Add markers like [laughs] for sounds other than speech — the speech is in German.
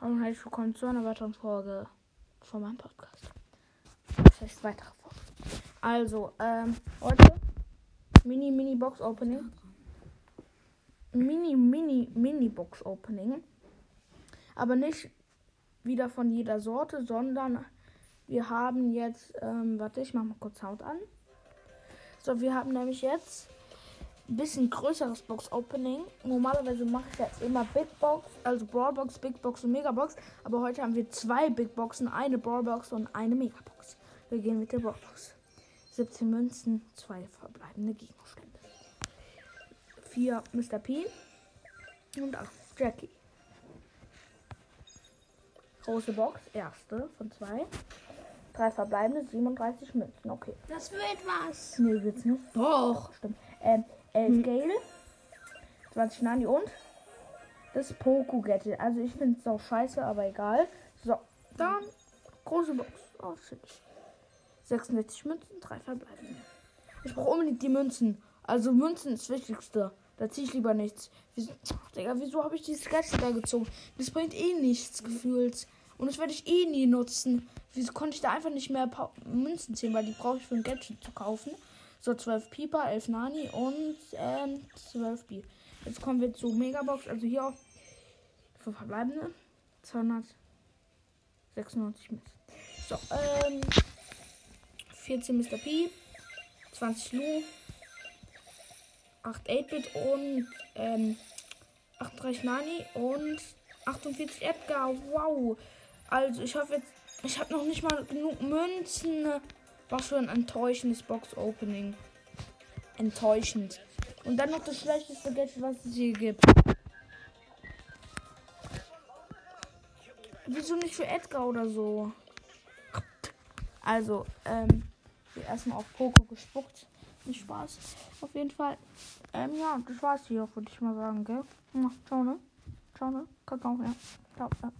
Und herzlich willkommen zu einer weiteren Folge von meinem Podcast. Das heißt weitere Folge. Also, ähm, heute Mini Mini Box Opening. Mini Mini Mini Box Opening. Aber nicht wieder von jeder Sorte, sondern wir haben jetzt, ähm, warte, ich mach mal kurz Sound an. So, wir haben nämlich jetzt ein bisschen größeres Box Opening. Normalerweise mache ich jetzt immer Big Box, also Brawl Box, Big Box und Mega Box. Aber heute haben wir zwei Big Boxen, eine Brawl Box und eine Mega Box. Wir gehen mit der Brawl Box. 17 Münzen, zwei verbleibende Gegenstände. Vier Mr. P und acht Jackie. Große Box, erste von zwei. Drei verbleibende, 37 Münzen. Okay. Das wird was. Nee, wird's nicht. Doch. Stimmt. Ähm, 11 Gale, 20 Nani und das Gadget. Also ich finde es auch scheiße, aber egal. So, dann große Box. Oh, shit. 66 Münzen, 3 verbleibende. Ich brauche unbedingt die Münzen. Also Münzen ist das Wichtigste. Da ziehe ich lieber nichts. Wieso, [laughs] Digga, wieso habe ich dieses Gadget da gezogen? Das bringt eh nichts gefühlt. Und das werde ich eh nie nutzen. Wieso konnte ich da einfach nicht mehr Münzen ziehen? Weil die brauche ich für ein Gadget zu kaufen. So, 12 Pieper, 11 Nani und ähm, 12 B. Jetzt kommen wir zu Megabox. Also hier auch für verbleibende 296 Münzen. So, ähm, 14 Mr. P, 20 Lu, 8 8-Bit und ähm, 38 Nani und 48 Edgar. Wow. Also ich hoffe jetzt, ich habe noch nicht mal genug Münzen. War schon ein enttäuschendes Box-Opening. Enttäuschend. Und dann noch das schlechteste Gadget, was es hier gibt. Wieso nicht für Edgar oder so? Also, ähm, erstmal auf Poco gespuckt. Nicht Spaß. Auf jeden Fall. Ähm, ja, das war's hier, würde ich mal sagen, gell? Ciao, ne? Ciao, ne? Kakao, ja. Ciao, ja.